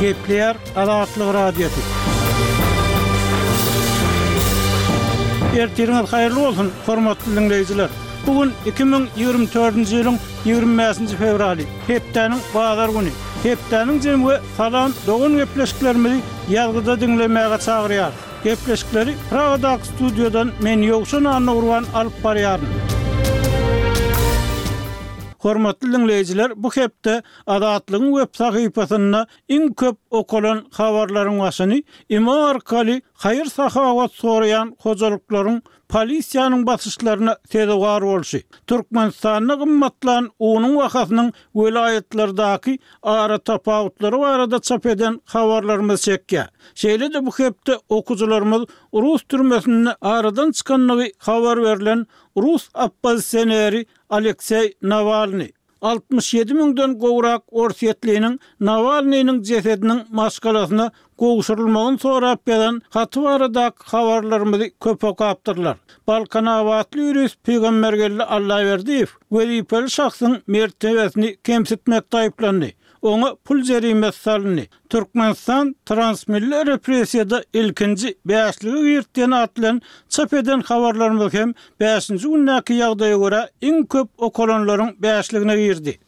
Gepleýär Azatlyk Radiosy. Ertiriňiz haýyrly bolsun, hormatly diňleýjiler! Bu gün iki müň ýigrimi dördünji ýylyň ýigrimi bäşinji fewraly, hepdäniň bazar güni. Hepdäniň jemi we Salam dogan gepleşiklerimizi ýazgyda diňlemäge çagyrýarys. Gepleşikleri Pragadaky studiýadan men Ýowşan Annagurban alyp barýaryn. Hormatly diňleýjiler, bu hepde Azatlygyň web sahypasynda iň köp okalan habarlaryň başyny imo arkaly haýyr-sahawat soraýan hojalyklaryň polisiýanyň basyşlaryna sezewar bolşy, Türkmenistanda gymmatlan unuň bahasynyň welaýatlardaky aratapawutlary barada çap eden habarlarymyz çekýär. Şeýle-de bu hepde okyjylarymyz rus türmesinde aradan çykandygy habar berlen rus oppozisioneri Alekseý Nawalnyý. Altmyş ýedi müňden gowrak orsýetliniň Nawalnynyň jesediniň maşgalasyna gowşurylmagyny sorap ýazan haty baradaky habarlarymyzy köp okapdyrlar. Balkanabatly ýurist Pygambergeldi Allaberdiýew wezipeli şahsyň mertebesini kemsitmekde aýyplandy. Oňa pul jerimesi salyndy. Türkmenistan transmilli repressiýada ilkinji bäşlige girtýän atlan çap eden habarlarymyz hem bäşinji gündäki ýagdaýa görä iň köp okalanlaryň bäşligine girdi.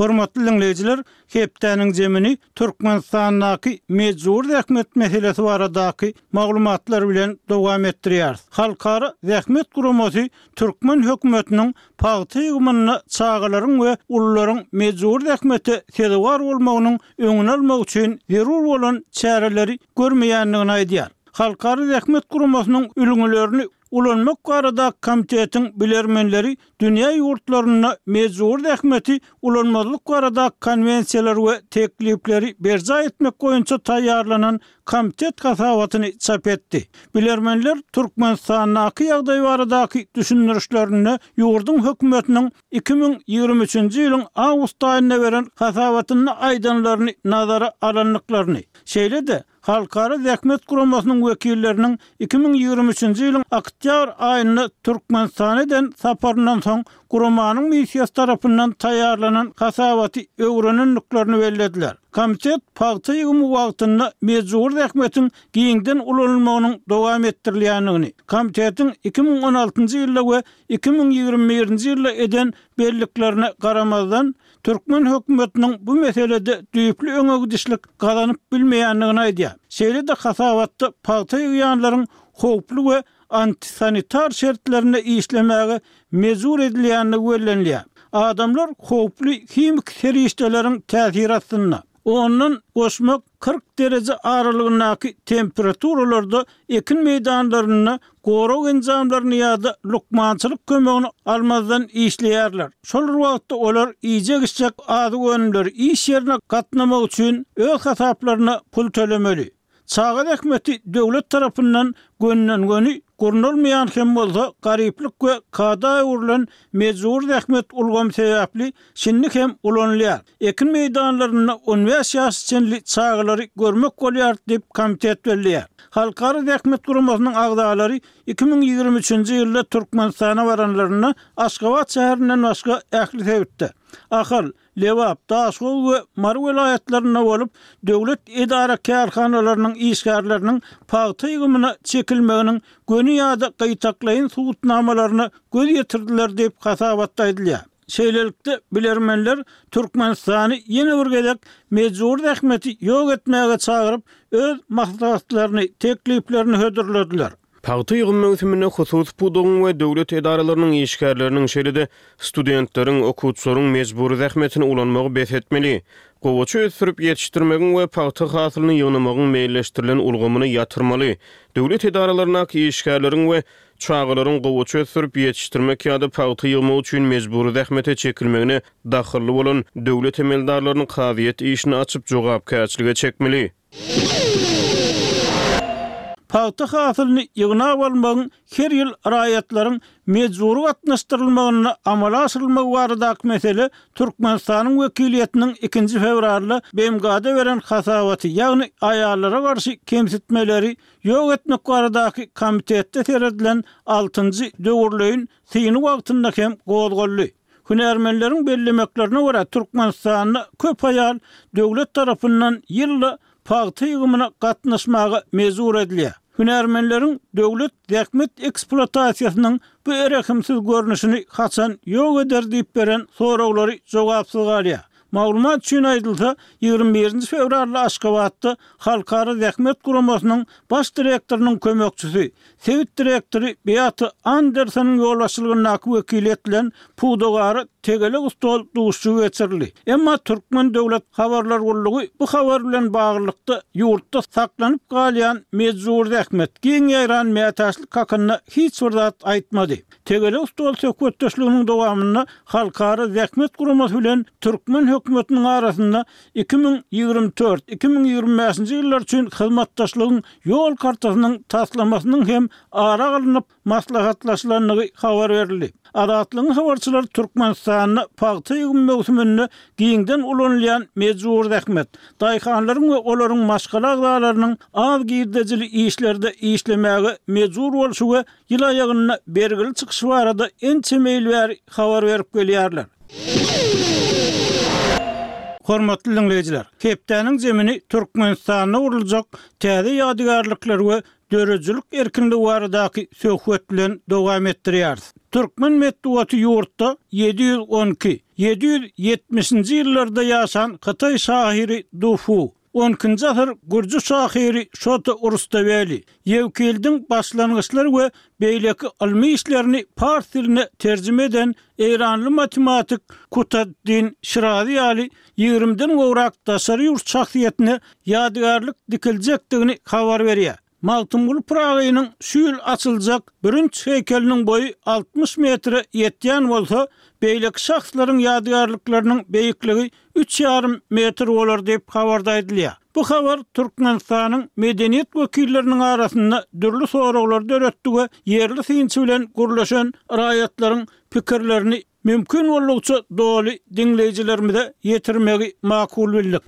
Hormatly diňleýjiler, hepdäniň zemini Türkmenistandaky mejbury zähmet meselesi baradaky maglumatlar bilen dowam etdirýäris. Halkara zähmet guramasy Türkmen hökümetiniň pagta ýygymynda çagalaryň we ulularyň mejbury zähmete sezewar bolmagynyň öňüni almak üçin zerur bolan çäreleri görmeýändigini aýdýar. Halkara zähmet guramasynyň ülňülerini ulanmak baradaky komitetiň bilermenleri dünýä ýurtlarynda mejbury zähmeti ulanmazlyk baradaky konwensiýalary we teklipleri berjaý etmek boýunça taýýarlanan Komitet hasabatyny çap etdi. Bilermenler Türkmenistandaky ýagdaý baradaky düşündirişlerinde ýurduň hökümetiniň iki müň ýigrimi üçünji ýylyň awgust aýynda beren hasabatynda aýdanlaryny nazara alandyklaryny, şeýle-de Halkara zähmet guramasynyň wekilleriniň iki müň ýigrimi üçünji ýylyň oktýabr aýynda Türkmenistana eden saparyndan soň Guramanyň missiýasy tarapyndan taýýarlanan hasabaty öwrenendiklerini bellediler. Komitet pagta ýygymy wagtynda mejbury zähmetiň giňden ulanylmagynyň dowam etdirilýändigini, komitetiň iki müň on altynjy ýylda we iki müň ýigrimi birinji ýylda eden belliklerine garamazdan, türkmen hökümetiniň bu meselede düýpli öňegidişlik gazanyp bilmeýändigini aýdýar. Şeýle-de hasabatda pagta ýygýanlaryň howply we antisanitar şertlerinde işlemäge mejbur edilýändigi bellenilýär. Adamlar howply himiki serişdeleriň täsiri astynda, ondan goşmak kyrk dereje aralygyndaky temperaturalarda ekin meýdanlarynda gorag enjamlaryny ýa-da lukmançylyk kömegini almazdan işleýärler. Şol bir wagtda olar iýjek-içjek azyk önümleri iş ýerine gatnamak üçin öz hasaplaryna pul tölemeli. Çaga zähmeti döwlet tarapyndan gönden-göni gurnalmaýan hem bolsa garyplyk we kada öwrülen mejbury zähmet ulgamy sebäpli şindi hem ulanylýar. Ekin meýdanlarynda on bäş ýaşa çenli çagalary görmek bolýar diýip, komitet belleýär. Halkara zähmet guramasynyň agzalary iki müň ýigrimi üçünji ýylda Türkmenistana baranlarynda Aşgabat şäherinden başga ähli sebitde, Ahal, Lebap, Daşoguz we Mary welaýatlarynda bolup, döwlet edara-kärhanalarynyň işgärleriniň pagta ýygymyna çekilmeginiň göni ýa-da gytaklaýyn subutnamalaryna göz ýetirdiler diýip, hasabatda aýdylýar. Şeýlelikde, bilermenler Türkmenistany ýene bir gezek mejbury zähmeti ýok etmäge çagyryp, öz maslahatlaryny, tekliplerini hödürlediler. Pagta ýygym möwsümine hususy pudagyň we döwlet edaralarynyň işgärleriniň, şeýle-de studentleriň, okuwçylaryň mejbury zähmetini ulanmagy bes etmeli. Gowaça ösdürip ýetişdirmegiň we pagta hasylyny ýygnamagyň meýilleşdirilen ulgamyny ýatyrmaly. Döwlet edaralaryndaky işgärleriň we çagalaryň gowaça ösdürip ýetişdirmek ýa-da pagta ýygmak üçin mejbury zähmete çekilmegine dahylly bolan döwlet emeldarlaryny kazyýet işini açyp jogapkärçilige çekmeli. Pagta hasylyny ýygnap almagyň her ýyl raýatlaryň mejbury gatnaşdyrylmagynda amala aşyrylmagy baradaky mesele Türkmenistanyň wekiliýetiniň ikinji fewralda BMG-da beren hasabaty, ýagny aýallara garşy kemsitmeleri ýok etmek baradaky komitetde seredilen altynjy döwürleýin syny wagtynda hem gozgaldy. Hünärmenleriň bellemeklerine görä, Türkmenistanda köp aýal döwlet tarapyndan ýylda pagta ýygymyna gatnaşmaga mejbur edilýär. Hünärmenleriň döwlet zähmet ekspluatasiýasynyň bu erehimsiz görnüşini haçan ýok eder diýip beren soraglary jogapsyz galýar. Maglumat üçin aýdylsa, ýigrimi birinji fewralda Aşgabatda Halkara zähmet guramasynyň baş direktorynyň kömekçisi, sebit direktory Beata Andersonyň ýolbaşçylygyndaky wekiliýetleýin pudagara tegelek-stol duşuşygy geçirildi. Emma Türkmen döwlet habarlar gullugy bu habar bilen baglylykda ýurtda saklanyp galýan mejbury zähmet, giň ýaýran mätäçlik hakynda hiç bir zat aýtmady. Tegelek stol söhbetdeşliginiň dowamynda Halkara zähmet guramasy bilen türkmen hökümetiniň arasynda iki müň ýigrimi dört, iki müň ýigrimi bäşinji ýyllar üçin hyzmatdaşlygyň ýol kartasynyň taslamasynyň hem ara alnyp maslahatlaşylandygy habar berildi. Azatlygyň habarçylary Türkmenistanda pagta egim möwsüminde giňden ulanylýan mejbury zähmet, daýhanlaryň we olaryň maşgala agzalarynyň az girdejili işlerde işlemäge mejbur bolşy we Ýyl aýagynda bergili çykyş barada ençe meýil bäri habar berip gelýärler. Hormatly diňleýjiler, hepdäniň zemini Türkmenistanda guruljak täze ýadygärlikler we döredijilik erkinligi baradaky söhbet bilen dowam etdirýäris. Türkmen metbugaty ýurtda ýedi ýüz on iki, ýedi ýüz ýetmişinji ýyllarda ýaşan hytaý şahyry Du Fu, On ikinji asyr gürji şahyry Şota Rustaveli, Ýewkildiň başlangyçlary we beýleki ylmy işlerini pars diline terjime eden eýranly matematik Kutaddin Şirazi ýaly ýigrimiden gowrak daşary ýurt şahsyýetine ýadygärlik dikiljekdigini habar berýär. Magtymguly Pyragynyň şu ýyl açyljak bürünç heýkeliniň boýy altmyş metre ýetýän bolsa, beýleki şahslaryň ýadygärlikleriniň beýikligi üç ýarym metr bolar diýip, habarda aýdylýar. Bu habar Türkmenistanyň medeniýet wekilleriniň arasynda dürli soraglary döretdi we ýerli synçy bilen gürleşen raýatlaryň pikirlerini Mümkin boldukça doly diňleýjilerimize ýetirmegi makul bildik.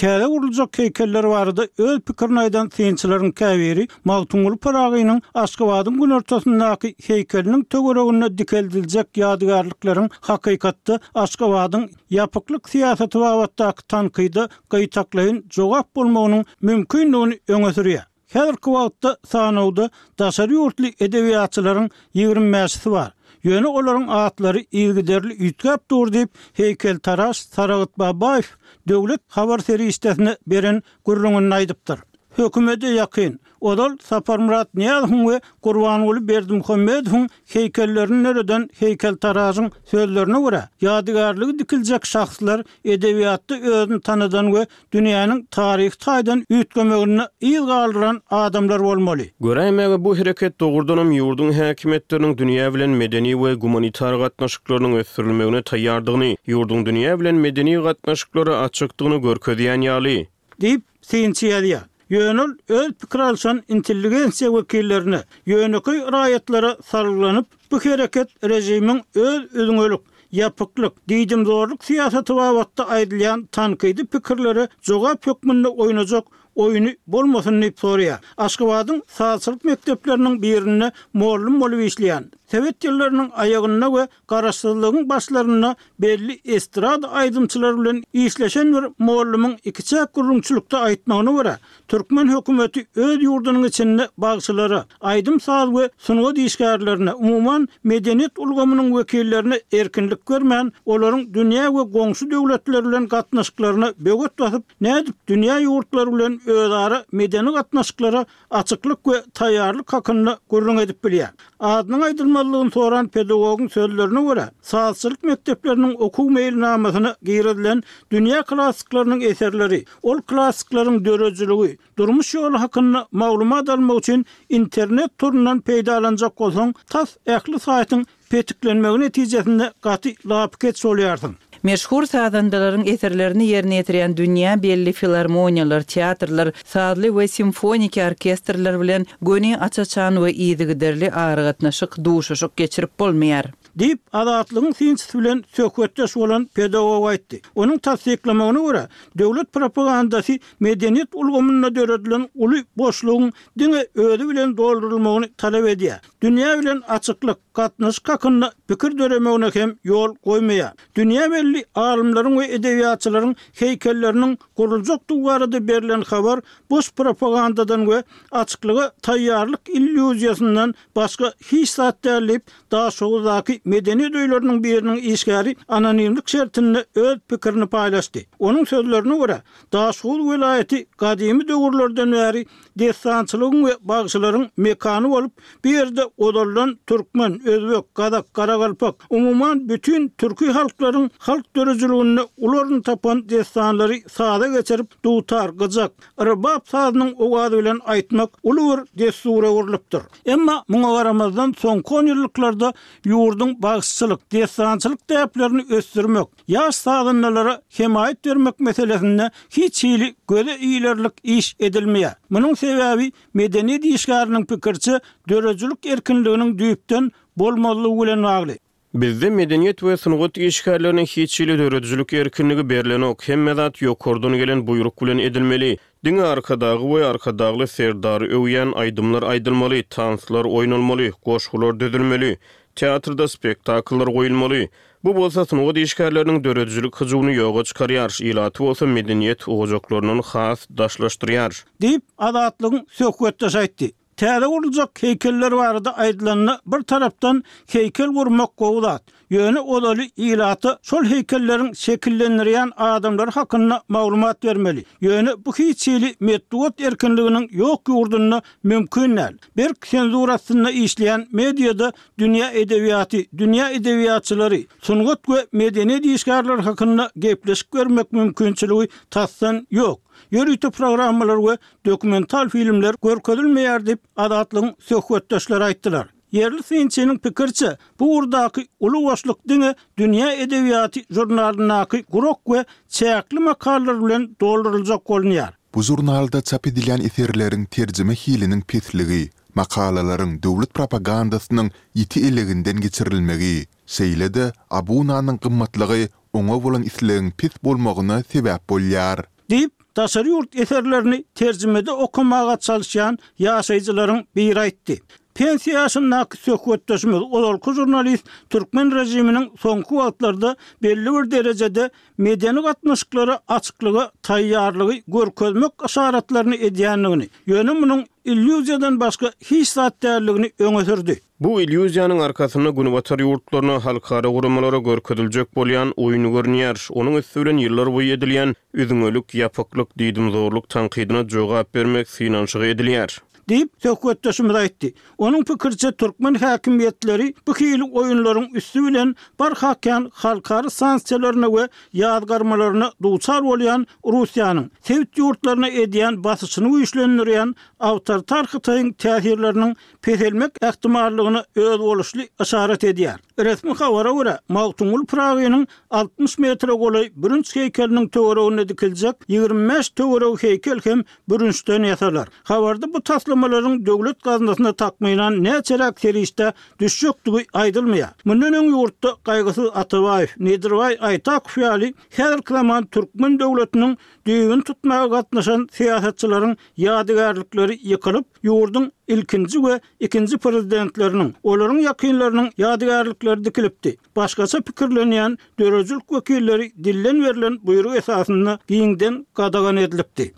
Täze guruljak heýkeller barada öz pikirini aýdan synçylaryň käbiri Magtymguly Pyragynyň Aşgabadyň günortasyndaky heýkeliniň töwereginde dikeldiljek ýadygärlikleriň hakykatda Aşgabadyň ýapyklyk syýasaty babatdaky tankyda gaýtaklaýyn jogap bolmagynyň mümkindigini öňe sürýär. Häzirki wagtda sanawda daşary ýurtly edebiýatçylaryň ýigrimi bäşisi bar. Ýöne olaryň atlary yzygiderli üýtgäp dur diýip, heýkeltaraş Saragyt Babaýew Döwlet habar serişdesine beren gürrüňinde aýdypdyr. Hökümete ýakyn, ozal Saparmyrat Nyýazowyň we Gurbanguly Berdimuhamedowyň heýkellerini döreden heýkeltaraşyň sözlerine görä, ýadygärligi dikiljek şahslar edebiýatda özüni tanadan we dünýäniň taryhy taýdan üýtgemeginde yz galdyran adamlar bolmaly. Göräýmäge, bu hereket dogrudanam ýurduň häkimiýetleriniň dünýä bilen medeni we gumanitar gatnaşyklarynyň ösdürilmegine taýýardygyny, ýurduň dünýä bilen medeni gatnaşyklara açykdygyny görkezýän ýaly. Diýip, synçy ýazýar. Ýöne ol öz pikir alşan intelligensiýa wekillerine, ýönekeý raýatlara salgylanyp, bu hereket režimiň öz üzňelik, ýapyklyk, diýdimzorluk syýasaty babatda aýdylýan tankydy pikirlere jogap hökmünde oýnajak oýny bolmasyn diýip soraýar. Aşgabadyň sazçylyk mekdepleriniň birinde mollum bolup işleýän, sowet ýyllarynyň aýagynda we Garaşsyzlygyň başlarynda belli estrada aýdymçylary bilen işleşen bir mollumyň ikiçäk gürrüňçilikde aýtmagyna görä, türkmen hökümeti öz ýurdunyň içinde bagşylara, aýdym-saz we sungat işgärlerine, umuman, medeniýet ulgamynyň wekillerine erkinlik bermän, olaryň dünýä we goňşy döwletler bilen gatnaşyklaryna böwet basyp, nädip dünýä ýurtlary bilen özara medeni gatnaşyklara açyklyk we taýýarlyk hakynda gürrüň edip bilýär. Adynyň aýdylmazlygyny soran pedagogyň sözlerine görä, sazçylyk mekdepleriniň okuw meýilnamasyna girizilen dünýä klassyklarynyň eserleri, ol klassyklaryň döredijiligi, durmuş ýoly hakynda maglumat almak üçin internet torundan peýdalanjak bolsaň, tas ähli saýtyň Petiklenmegi netijesinde gaty lapykeç bolýarsyň. Meşhur sazandalaryň eserlerini ýerine ýetirýän dünýä belli filarmoniýalar, teatrlar, sazly we simfoniki orkestrler bilen göni aç-açan we yzygiderli aragatnaşyk, duşuşyk geçirip bolmaýar. Diýip, Azatlygyň synçysy bilen söhbetdeş bolan pedagog aýtdy. Onuň tassyklamagyna görä, döwlet propagandasy medeniýet ulgamynda döredilen uly boşlugyň diňe özi bilen doldurylmagyny talap edýär. Dünýä bilen açyklyk, gatnaşyk hakynda pikir döremegine hem ýol goýmaýar. Dünýä belli alymlaryň we edebiýatçylaryň heýkelleriniň guruljakdygy barada berlen habar boş propagandadan we açyklyga taýýarlyk illýuziýasyndan başga hiç zat däl diýip, Daşoguzdaky medeniýet öýleriniň biriniň işgäri anonimlik şertinde öz pikirini paýlaşdy. Onuň sözlerine görä, Daşoguz welaýaty gadymy döwürlerden bäri dessançylygyň we bagşylaryň mekany bolup, bu ýerde ozaldan türkmen, özbek, gazak, garagalpak, umuman, bütin türki halklaryň halk döredijiliginde uly orun tapan dessanlary saza geçirip, dutar, gyjak, rbap sazynyň owazy bilen aýtmak uly bir dessur öwrülipdir. Emma muňa garamazdan, soňky onýyllyklarda ýurduň bagşyçylyk, dessançylyk däplerini ösdürmek, Ýaş sazandalara hemaýat bermek meselesinde hiç hili göze ilerlik iş edilmeýär. Munuň sebäbi, medeniýet işgäriniň pikiriçe, döredijilik erkinliginiň düýpden bolmazlygy bilen bagly. Bizde medeniýet we sungat işgärlerine hiç hili döredijilik erkinligi berlenok, hemme zat ýokardan gelen buýruk bilen edilmeli. Diňe Arkadagy we Arkadagly Serdary öwýän aýdymlar aýdylmaly, tanslar oýnalmaly, goşgular düzülmeli, teatrda spektakllar goýulmaly. Bu bolsa sungat işgärleriniň döredijilik hyjuwyny ýoga çykarýar, ilaty bolsa medeniýet ojaklaryndan has daşlaşdyrýar. Diýip, Azatlygyň söhbetdeşi aýtdy. Täze guruljak heýkeller barada aýdylanda, bir tarapdan heýkel gurmak gowy zat. Ýöne ozaly ilata şol heýkelleriň şekillendirýän adamlary hakynda maglumat bermeli. Ýöne bu hiç hili metbugat erkinliginiň ýok ýurdunda mümkin däl. Berk senzura astynda işleýän mediada Dünýä edebiýaty, dünýä edebiýatçylary, sungat we medeniýet işgärleri hakynda gepleşik bermek mümkinçiligi tasdan ýok. Ýörite programmalar we dokumental filmler görkezilmeýär diýip, Azatlygyň söhbetdeşleri aýtdylar. Ýerli synçynyň pikiriçe, bu ugurdaky uly boşluk diňe Dünýä edebiýaty žurnalyndaky gurak we çäkli makalalar bilen dolduryljak bolunýar. Bu žurnalda çap edilýän eserleriň terjime hiliniň pesligi, makalalaryň döwlet propagandasynyň ýiti eleginden geçirilmegi, şeýle-de abunanyň gymmatlygy oňa bolan islegiň pes bolmagyna sebäp bolýar. Diýip, daşary ýurt eserlerini terjimede okamaga çalyşýan ýaşaýjylaryň biri aýtdy. Pensiýa ýaşyndaky söhbetdeşimiz ozalky žurnalist türkmen režiminiň soňky wagtlarda belli bir derejede medeni gatnaşyklara açyklyga taýýarlygy görkezmek yşaratlaryny edýändigini, ýöne munuň illýuziýadan başga hiç zat däldigini öňe sürdi. Bu illýuziýanyň arkasynda Günbatar ýurtlaryna, halkara guramalara görkeziljek bolýan oýun görünýär. Onuň üsti bilen ýyllarboýy edilýän üzňelik, ýapyklyk, diýdimzorluk tankydyna jogap bermek synanyşygy edilýär. diýip, söhbetdeşimiz aýtdy. Onuň pikiriçe, türkmen häkimiýetleri bu hili oýunlaryň üsti bilen barha kän halkara sanksiýalaryna we ýazgarmalaryna duçar bolýan Russiýanyň sebit ýurtlaryna edýän basyşyny güýçlendirýän awtoritar Hytaýyň täsirleriniň peselmek ähtimallygyna özboluşly yşarat edýär. Resmi habara görä, Magtymguly Pyragynyň altmyş metre golaý bürünç heýkeliniň töwereginde dikiljek ýigrimi bäş töweregi heýkel hem bürünçden ýasalar. Habarda bu taslamalaryň döwlet gaznasyna takmynan näçeräk serişde düşjekdigi aýdylmaýar. Mundan öň ýurtda Gaýgysyz Atabaýew, Nedirbaý Aýtakow ýaly häzirki zaman türkmen döwletiniň düýbüni tutmaga gatnaşan syýasatçylaryň ýadygärlikleri ýykylyp, ýurduň ilkinji we ikinji prezidentleriniň, olaryň ýakynlarynyň ýadygärlikleri dikilipdi. Başgaça pikirlenýän döredijilik wekilleri dilden berlen buýruk esasynda giňden gadagan edilipdi.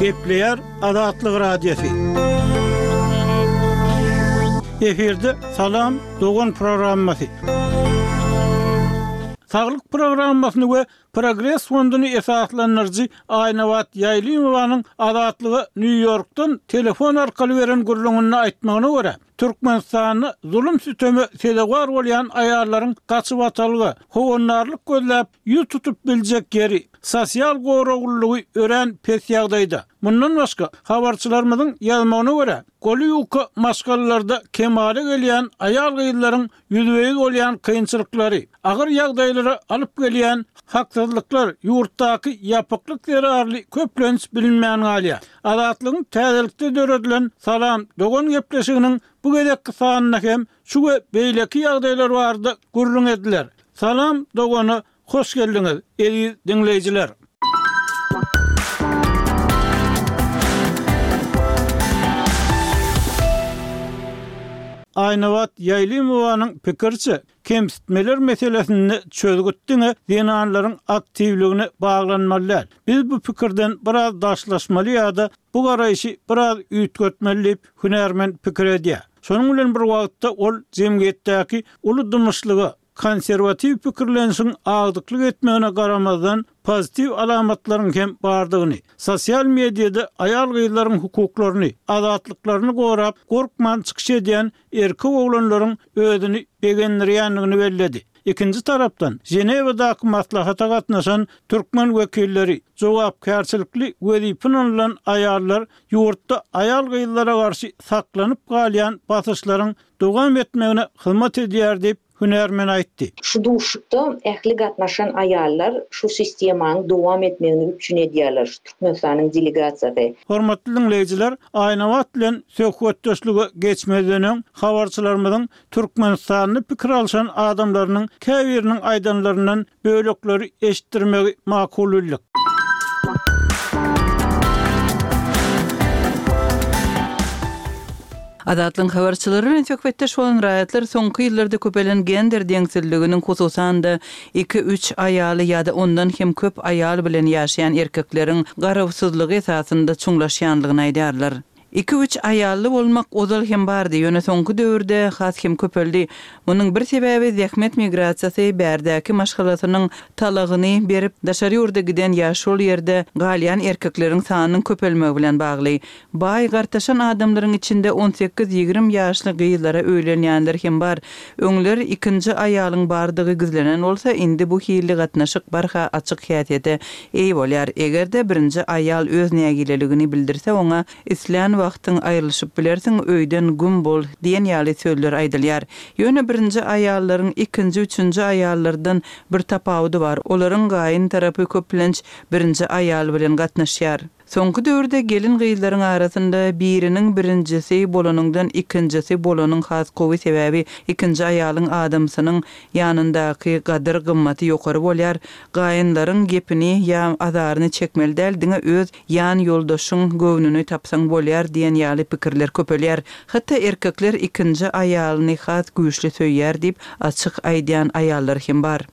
Gepleýär Azatlyk Radiosy. Efirde Salam, dogan programmasy. Saglyk programmasyny we Progres fonduny esaslandyryjy Aýnabat Ýaýlymowanyň Azatlyga Nýu-Ýorkdan telefon arkaly beren gürrüňinde aýtmagyna görä, Türkmenistanda zulum-süteme sezewar bolýan aýallaryň gaçybatalga, howandarlyk gözläp ýüz tutup biljek ýeri, sosial goraglylygy örän pes ýagdaýda. Mundan başga, habarçylarymyzyň ýazmagyna görä, goly ýuka maşgalalarda kemala gelýän aýal-gyzlaryň ýüzbe-ýüz bolýan kynçylyklary, agyr ýagdaýlara alyp gelýän haksyzlyklar ýurtdaky ýapyklyk zerarly köplenç bilinmän galýar. Azatlygyň täzelikde döredilen Salam, dogan gepleşiginiň bu gezekki sanynda hem şu we beýleki ýagdaýlar barada gürrüň ediler. Salam, dogana Hoş geldiňiz, eziz diňleýjiler! Aýnabat Ýaýlymowanyň pikiriçe, kemsitmeler meselesinde çözgüt diňe zenanlaryň aktiwligine baglanmaly däl. Biz bu pikirden biraz daşlaşmaly ýa-da bu garaýşy biraz üýtgetmeli diýip, hünärmen pikir edýär. Şonuň bilen bir wagtda, ol jemgyýetdäki uly dymyşlyga, Konserwatiw pikirlenişiň agdyklyk etmegine garamazdan, pozitiw alamatlaryň hem bardygyny, sosial mediada aýal-gyzlaryň hukuklaryny, azatlyklaryny gorap, gorkman çykyş edýän erkek oglanlaryň özüni begendirýändigini belledi. Ikinji tarapdan, Ženewadaky maslahata gatnaşan türkmen wekilleri, jogapkärçilikli wezipe ynanylan aýallar ýurtda aýal-gyzlara garşy saklanyp galýan basyşlaryň dowam etmegine hyzmat edýär diýip, hünärmen aýtdy. Şu duşuşykda ähli gatnaşan aýallar şu sistemanyň dowam etmegini üpjün edýärler, şu Türkmenistanyň delegasiýasy. Hormatly diňleýjiler, Aýnabat bilen söhbetdeşlige geçmezden öň, habarçylarymyzyň türkmenistanly pikir alyşan adamlarynyň käbiriniň aýdanlaryndan Bölekleri eşitdirmegi makul bildik. Azatlygyň habarçylary bilen söhbetdeş bolan raýatlar soňky ýyllarda köpelen gender deňsizliginiň hususan-da iki-üç aýaly ýa-da ondan hem köp aýal bilen ýaşaýan erkekleriň garawsyzlygy esasynda çuňlaşýandygyny aýdýarlar. Iki-üç aýally bolmak ozal hem bardy, ýöne soňky döwürde has hem köpeldi. Munuň bir sebäbi zähmet migrasiýasy bärdäki maşgalasynyň talagyny berip, daşary ýurda giden ýa şol ýerde galýan erkekleriň sanynyň köpelmegi bilen bagly. Baý, gartaşan adamlaryň içinde on sekiz-ýigrimi ýaşly gyzlara öýlenýänler hem bar, Öňler ikinji aýalyň bardygy gizlenen bolsa, indi bu hilli gatnaşyk barha açyk häsiýete eýe bolýar. Eger-de birinji aýal öz nägileligini bildirse, oňa Islän wagtyň aýrylyşyp bilersiň, öýden güm bol diýen ýaly sözler aýdylýar. Ýöne birinji aýallaryň ikinji, üçünji aýallardan bir tapawudy bar, olaryň gaýyn tarapy köplenç birinji aýal bilen gatnaşýar. Soňky döwürde gelin-gyzlaryň arasynda biriniň birinjisi bolanyňdan ikinjisi bolanyň has gowy sebäbi ikinji aýalyň adamsynyň ýanyndaky gadyr gymmaty ýokary bolýar, gaýynlaryň gepini ýa azaryny çekmeli däl diňe öz ýan ýoldaşyň göwnüni tapsaň bolýar diýen ýaly pikirler köpelýär. Hatda erkekler ikinji aýalyny has güýçli söýýär diýip açyk aýdýan aýallar hem bar.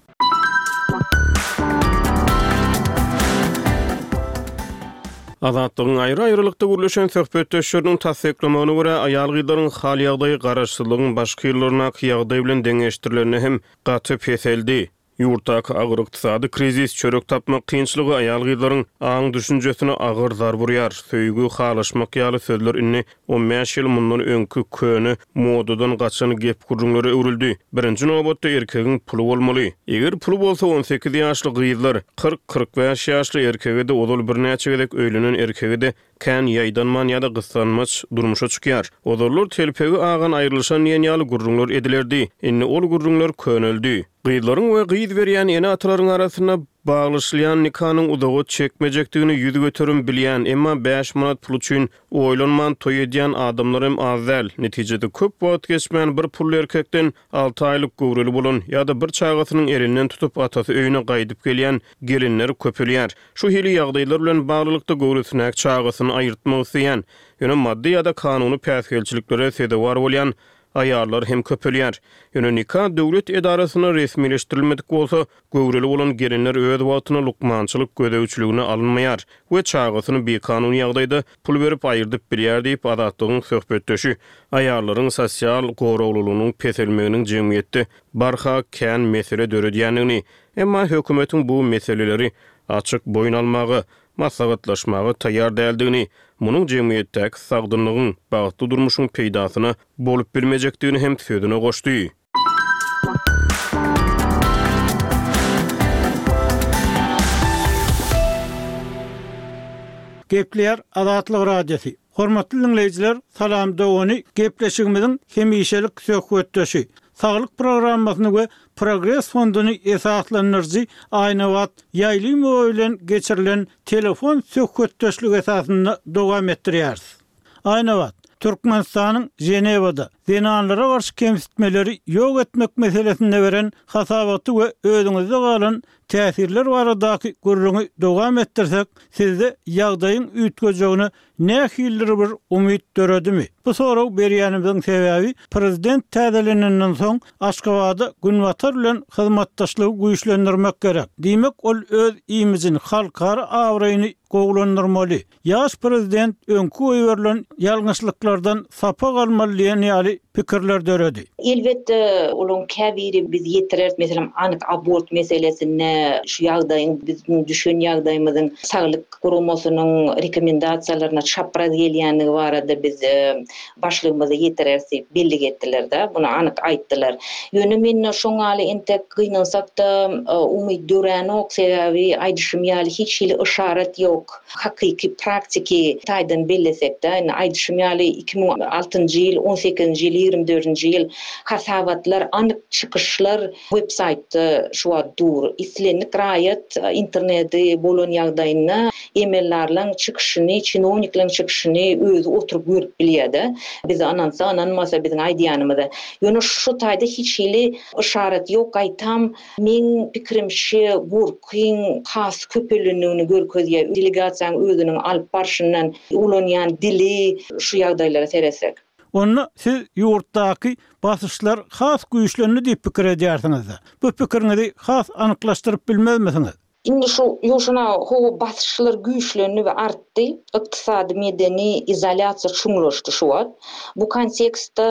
Azatlygyň aýry-aýrylykda gürleşen söhbetdeşleriniň tassyklamagyna görä, aýal-gyzlaryň hal-ýagdaýy garaşsyzlygyň başky ýyllaryndaky ýagdaý bilen deňeşdirilende hem gaty peseldi. Ýurtdaky agyr ykdysady krizis, çörek tapmak kynçylygy aýal-gyzlaryň aň-düşünjesine agyr zarb urýar. Söýgi, halaşmak ýaly sözler indi On bäş ýyl mundan öňki köne, modadan gaçan gep-gürrüňlere öwrüldi. Birinji nobatda erkegiň puly bolmaly. Eger puly bolsa, on sekiz ýaşly gyzlar, kyrk, kyrk bäş ýaşly erkege-de, ozal birnäçe gezek öýlenen erkege-de kän ýaýdanman ýa-da gyssanmaç durmuşa çykýar. Ozallar telpegi agan aýrylyşan diýen ýaly gürrüňler edilerdi. Indi ol gürrüňler köneldi. Gyzlaryň we gyz berýän ene-atalaryň arasynda baglaşylýan nikanyň uzaga çekmejekdigini ýüz göterim bilýän, emma bäş manat pul üçin Oýlanman toý edýän adamlar hem az däl. Netijede köp wagt geçmän bir pully erkekden alty aýlyk göwreli bolan ýa-da bir çagasynyň elinden tutup atasy öýüne gaýdyp gelýän gelinler köpelýär. Şu hili ýagdaýlar bilen baglylykda göwresinäki çagasyny aýyrtmak isleýän, ýöne maddy ýa-da kanuny päsgelçiliklere sezewar bolýan Aýallar hem köpelýär. Ýöne nika döwlet edarasynda resmileşdirilmedik bolsa, göwreli bolan gelinler öz wagtyna lukmançylyk gözegçiligine alynmaýar we çagasyny bikanun ýagdaýda pul berip aýyrdyp bilýär diýip, Azatlygyň söhbetdeşi aýallaryň sosial goraglylygynyň peselmeginiň jemgyýetde barha kän mesele döredýändigini, emma hökümetiň bu meseleleri açyk boýun almaga maslahatlaşmaga taýýar däldigini, munuň jemgyýetdäki sagdynlygyň, bagtly durmuşyň peýdasyna bolup bilmejekdigini hem sözüne goşdy. Gepleýär Azatlyk Radiosy. Hormatly diňleýjiler, Salam dogany gepleşigimiziň hemişelik söhbetdeşi, Saglyk programmasyny we Progres fonduny esaslandyryjy Aýnabat Ýaýlymowa bilen geçirilen telefon söhbetdeşligi esasynda dowam etdirýäris. Aýnabat, Türkmenistanyň Ženewada zenanlara garşy kemsitmeleri ýok etmek meselesinde beren hasabaty we özüňizde galan Täsirler baradaky gürrüňi dowam etdirsek, sizde ýagdaýyň üýtgejegine nähilidir bir umyt döredimi? Bu sorag berýänimiziň sebäbi, prezident täzelenenden soň Aşgabada Günbatar bilen hyzmatdaşlygy güýçlendirmek gerek. Diýmek, ol öz imijini, halkara abraýyny gowulandyrmaly. Ýaş prezident öňki goýberilen ýalňyşlyklardan sapak almaly diýen ýaly pikirler döredi. Elbetde, olaryň käbiri biz ýetireris. Meselem, anyk abort meselesinde şu ýagdaýyň biziň düşen ýagdaýymyzyň Saglyk guramasynyň rekomendasiýalaryna çapraz gelýändigi barada biz başlygymyza ýetireris diýip bellik etdiler-de, muny anyk aýtdylar. Ýöne men şoň ýaly entek gynansak-da umyt döräni ok, sebäbi aýdyşym ýaly hiç hili yşarat ýok. Hakyky praktiki taýdan bellesekde, indi aýdyşym ýaly, iki müň altynjy ýyl, on sekizinji ýyl, ýigrimi dördünji ýyl hasabatlar, anyk çykyşlar websaýtda şu wagt dur. Islendik raýat internedi bolan ýagdaýynda emeldarlaň çykyşyny, çinowniklaň çykyşyny özi oturyp görüp bilýär-de. Biz ynansa, ynanmasa biziň aýdýanymyza. Ýöne şu taýda hiç hili yşarat ýok, gaýtam, Meň pikirimçe, gurkyň has köpelendigini görkezýär, delegasiýanyň özüniň alyp barşyndan ulanýan dili şu ýagdaýlara seretsek. Onda siz ýurtdaky basyşlar has güýçlendi diýip pikir edýärsiňiz-de, bu pikiriňizi has anyklaşdyryp bilmezmisiňiz? Indi şu ýuwşan howa basyşlar güýçlendi we artdy, ykdysady-medeni izolýasiýa çuňlaşdy şu wagt. Bu kontekstde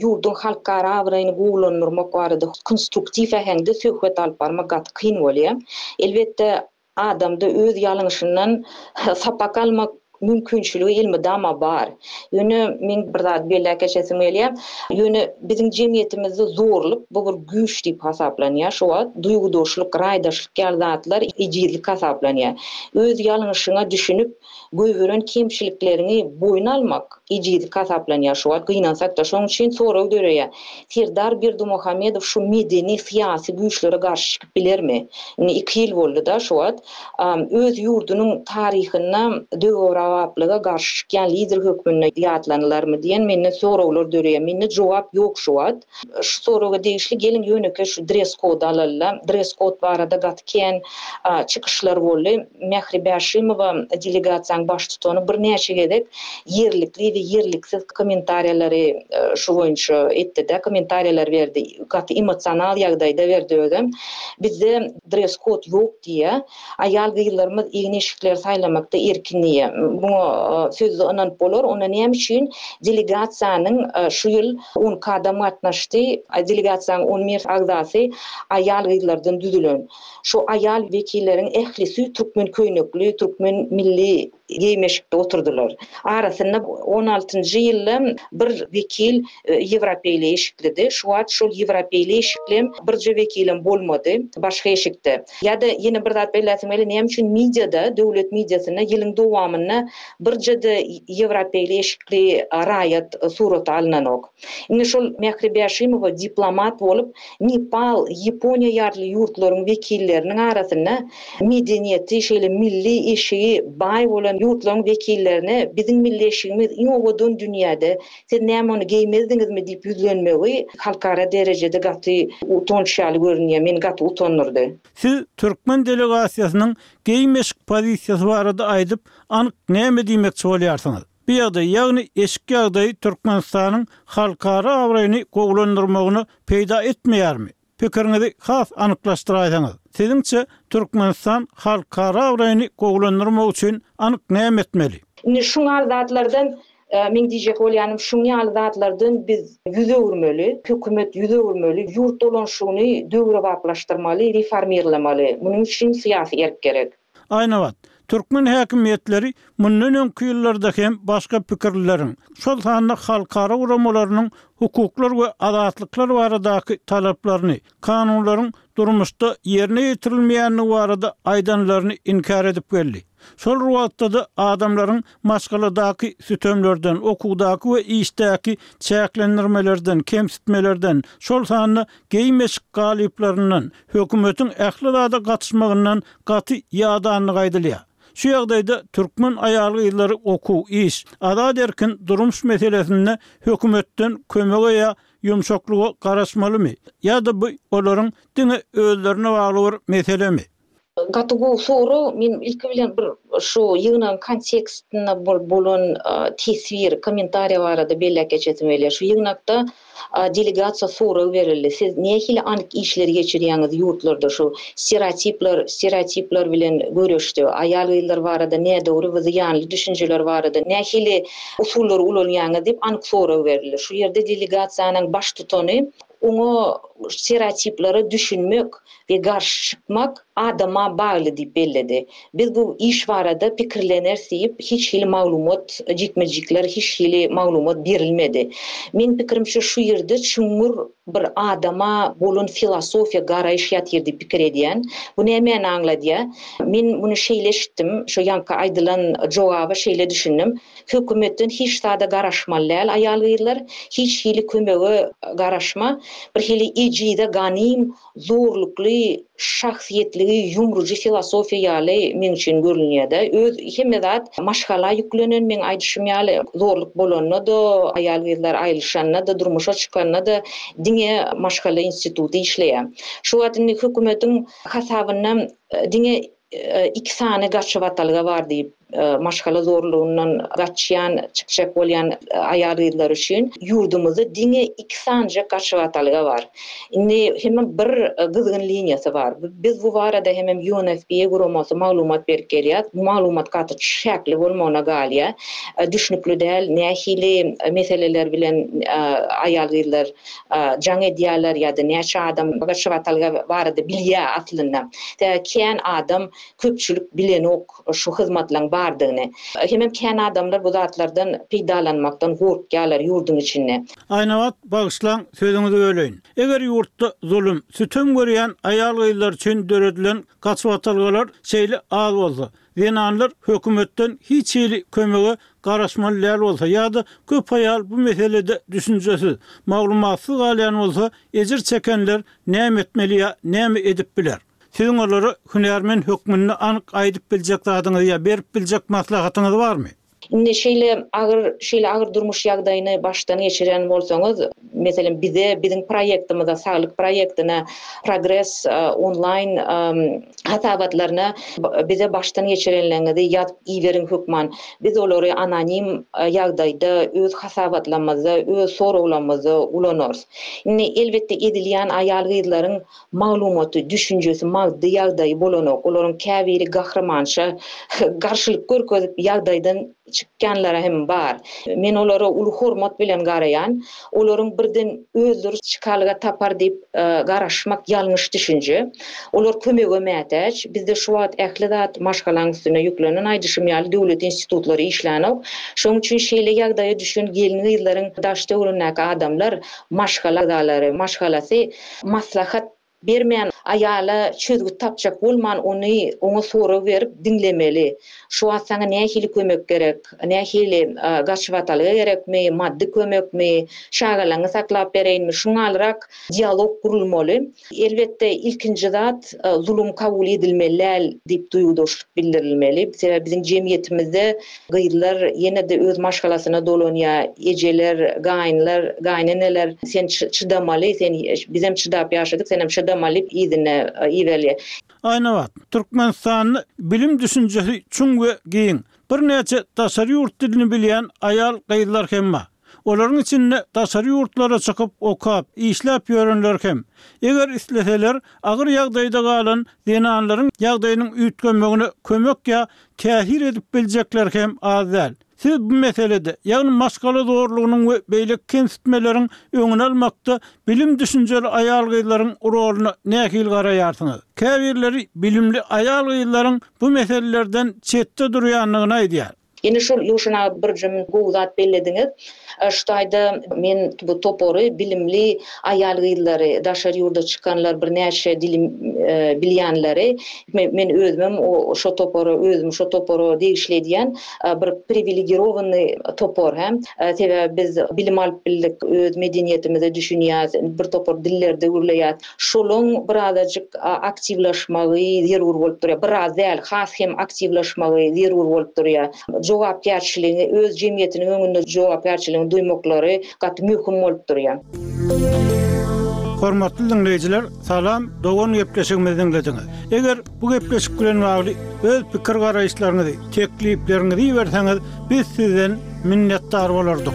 ýurduň halkara abraýyny gowulandyrmak barada konstruktiw äheňde söhbet alyp barmak gaty kyn bolýar. Elbetde, adamda öz ýalňyşyndan sapak almak Mümkinçiligi elmydama bar. Ýöne meň bir zady belläp geçesim gelýär. Ýöne biziň jemgyýetimizde zorluk bu bir güýç diýip hasaplanýar. Şu wagt duýgudaşlyk, raýdaşlyk ýaly zatlar ejizlik hasaplanýar. Öz ýalňyşyňa düşünip, goýberen kemçilikleriňi boýun almak ejizlik hasaplanýar şu wagt gynansak-da. Şonuň üçin sorag döreýär. Serdar Berdimuhamedow şu medeni, syýasy güýçlere garşy çykyp bilermi? Indi iki ýyl boldy-da şu wagt. öz ýurdunyň taryhynda döwrebaplyga garşy çykýan lider hökmünde ýatlanylarmy diýen mende soraglar döreýär. Mende jogap ýok şu wagt. Şu soraga degişli geliň ýönekeý şu dress-kod alyl-da. Dress-kod barada gaty kän çykyşlar boldy. Mähri Bäşimowa, delegasiýanyň baştutany birnäçe gezek ýerlikli we ýerliksiz kommentariýalary şu boýunça etdi-de, kommentariýalar berdi. Gaty emosional ýagdaýda berdi özem. Bizde Dress kod ýok diýýä. Aýal gyzlarymyz egin-eşikleri saýlamakda erkin diýýä. Muňa sözde ynanyp bolar. Onda näme üçin delegasiýanyň şu ýyl on iki adam gatnaşdy. Delegasiýanyň on bir agzasy aýal gyzlardan düzülen. Şu aýal wekilleriň ählisi türkmen köýnekli, türkmen milli geýmeşikde oturdylar. Arasynda on altynjy ýylda bir wekil ýewropeýli eşiklidi. Şu wagt şol ýewropeýli eşiklem birje wekilem bolmady başga eşikde. Ýa-da ýene bir zat belläsim gelýär, näme üçin mediada, döwlet mediasynda ýylyň dowamynda birje-de ýewropeýli eşikli raýat surata alnanok? Indi şol Mähri Bäşimowa diplomat bolup, Nepal, Ýaponiýa ýaly ýurtlaryň wekilleriniň arasynda medeniýeti, şeýle milli eşigi baý bolan ýurtlaryň wekillerine biziň milli eşigimiz iň owadan dünýäde, siz näme ony geýmezdiňizmi diýip ýüzlenmegi halkara derejede gaty utanç ýaly görünýär, meni gaty utandyrdy. Siz türkmen delegasiýasynyň geýim-eşik pozisiýasy barada aýdyp anyk näme diýmekçi bolýarsyňyz? Bu ýagdaý, ýagny eşik ýagdaýy Türkmenistanyň halkara abraýyny gowulandyrmagyna peýda etmeýärmi? Pikiriňizi has anyklaşdyraýsaňyz. Siziňçe, Türkmenistan halkara abraýyny gowulandyrmak üçin anyk näme etmeli? Indi şuň ýaly zatlardan, meň diýjek bolýanym, şuň ýaly zatlardan biz ýüz öwürmeli, hökümet ýüz öwürmeli, ýurt dolanyşygyny döwrebaplaşdyrmaly, reformirlamaly. Munuň üçin syýasy erk gerek. Aýnabat, Türkmen häkimiýetleri mundan öňki ýyllarda hem başga pikirlileriň, şol sanda halkara guramalarynyň hukuklar we azatlyklar baradaky talaplaryny, kanunlaryň durmuşda ýerine ýetirilmeýändigi barada aýdanlaryny inkär edip geldi. Şol bir wagtda-da adamlaryň maşgaladaky sütemlerden, okuwdaky we işdäki çäklendirmelerden, kemsitmelerden, şol sanda geýim-eşik galyplaryndan, hökümetiň ähli zada gatyşmagyndan gaty ýadandygy aýdylýar. Şu ýagdaýda türkmen aýal-gyzlary okuw, iş, azat erkin durmuş meselesinde hökümetden kömege ýa ýumşaklyga garaşmalymy ýa-da bu olaryň diňe özlerine bagly bir meselemi? Gaty gowy sorag. Men ilki bilen bir şu ýygnagyň kontekstinde bolup bolan teswir, kommentariýa barada belläp geçesim gelýär. Şu ýygnakda Delegasiýa sorag berildi, siz nähili anyk işleri geçirýäňiz ýurtlarda şu stereotipler stereotipler bilen göreşde, aýal-gyzlar barada nädogry we zyýanly düşünjeler barada nähili usullary ulanýaňyz diýip anyk sorag berildi. Şu ýerde delegasiýanyň baştutany oňa stereotiplere düşünmek we garşy çykmak adama bagly diýip belledi. Biz bu iş barada pikirleneris diýip, hiç hili maglumat, jikme-jikler, hiç hili maglumat berilmedi. Meň pikirimçe şu ýerde çuňňur bir adama bolan filosofiýa garaýyş ýatyr diýip pikir edýän. Bu nämäni aňladýa? Men muny şeýle eşitdim, şu ýaňky aýdylan jogaba şeýle düşündim, hökümetden hiç zada garaşmaly däl aýal-gyzlar, hiç hili kömege garaşma, bir hili ejize ganym zorlukly şahsyýetligi ýumrujy filosofiýa ýaly meň üçin görünýär-de. Öz hemme zat maşgala ýüklenen, meň aýdyşym ýaly, zorluk bolanda-da, aýal-gyzlar aýrylyşanda-da, durmuşa çykanda-da diňe maşgala instituty işleýär. Şu wagt indi hökümetiň hasabynda diňe Iki sany gaçybatalga bar diýip, maşgala zorlugyndan gaçýan, çykjak bolýan aýal-gyzlar üçin ýurdumyzda diňe iki sanyjak gaçybatalga bar. Indi hemem bir gyzgyn liniýasy bar. Biz bu barada hemem UNFPA guramasy maglumat berip gelýär. Bu maglumat gaty çäkli bolmagyna galýar. Düşnükli däl, nähili meseleler bilen aýal-gyzlar jaň edýärler ýa-da näçe adam bir şybatalga barada bilýär aslynda sebäbi kän adam köpçülik bilenok şu hyzmatlaň bardygyny hemem kän adamlar bu zatlardan peýdalanmakdan gorkýarlar ýurduň içinde. Aýnabat bagyşlaň sözüňizi böleýin. Eger ýurtda zulum, sütem görýän aýal-gyzlar üçin döredilen gaçybatalgalar şeýle az bolsa, Zenanlar hökümetden hiç hili kömege garaşmaly däl bolsa ýa-da köp aýal bu meselede düşünjesiz, maglumatsyz galýan bolsa, ejir çekenler näme etmeli ýa näme edip biler? Siziň olara hünärmen hökmünde anyk aýdyp biljek zadyňyz ýa berip biljek maslahatyňyz barmy? Indi şeýle agyr şeýle agyr durmuş ýagdaýyny başdan geçiren bolsaňyz, meselem, bize, biziň proýektimize, Saglyk proýektine, Progres onlaýn hasabatlaryna bize başdan geçirenleriňizi ýazyp iberiň hökman. Biz olary anonim ýagdaýda öz hasabatlarymyzda, öz soraglarymyzda ulanarys. Indi, elbetde, ezilýän aýal-gyzlaryň Maglumaty, düşünjesi, maddy ýagdaýy bolanok. Olaryň käbiri gahrymança garşylyk görkezip, ýagdaýdan çykýanlary hem bar. Men olara uly hormat bilen garaýan. Olaryň birden özleri çykalga tapar diýip garaşmak ýalňyş düşünje. Olar kömege mätäç. Bizde şu wagt ähli zat maşgalaň üstüne ýüklenen. Aýdyşym ýaly, döwlet institutlary işlänok. Şonuň üçin şeýle ýagdaýa düşen gelin-gyzlaryň daş-töweregindäki adamlar, maşgala agzalary, maşgalasy Maslahat bermän aýala çözgüt tapjak bolman ony oňa sorag berip diňlemeli. Şu wagt saňa nähili kömek gerek? Nähili gaçybatalga gerekmi? Maddy kömekmi? Şagalaňy saklap bereýinmi? Şuňalyrak dialog gurulmaly. Elbetde ilkinji zat zulum kabul edilmeli däl diýip duýgudaşlyk bildirilmeli. Sebäbi biziň jemgyýetimizde Gyzlar ýene-de öz maşgalasyna dolanýar. Ejeler, gaýynlar, gaýyneneler, Sen çydamaly, sen bizem çydap ýaşadyk, senem çydamaly diýip yzyna iberýär. Aýnabat, Türkmenistanda bilim düşünjesi çuň we giň. Birnäçe daşary ýurt dilini bilýän aýal-gyzlar hem bar. Olaryň içinde daşary ýurtlara çykyp okap, işläp ýörenler hem, eger isleseler, agyr ýagdaýda galan zenanlaryň ýagdaýynyň üýtgemegine kömek ýa täsir edip biljekler hem az däl. Siz bu meselede, ýagny maşgala zorlugynyň we beýleki kemsitmeleriň öňüni almakda bilim düşünjeli aýal-gyzlaryň roluna nähili garaýarsyňyz? Käbirleri bilimli aýal-gyzlaryň bu meselelerden çetde durýandygyny aýdýar. Ine şol Ýuşin aga birjim gowy zat bellediňiz. Şu taýda men bu topary bilimli aýal gyzlary daşary ýurda çykanlar bir näçe dili bilýänleri men özümem şo topara özüm şo topara degişli edýän bir priwiligirowanny topar hä sebäbi biz bilim alyp bildik öz medeniýetimize düşünýäs bir topar dillerde gürleýäs Şolaň birazajyk aktiwlaşmagy zerur bolup durýar. Biraz däl, has hem aktiwlaşmagy zerur bolup durýar. Jogapkärçiligiňi, öz jemgyýetiniň öňünde jogapkärçiligiňi duýmaklary gaty möhüm bolup durýar. Hormatly diňleýjiler, salam, dogan gepleşigimizi diňlediňiz. Eger bu gepleşik bilen bagly öz pikir-garaýyşlaryňyzy, teklipleriňizi iberseňiz, biz sizden minnetdar bolardyk.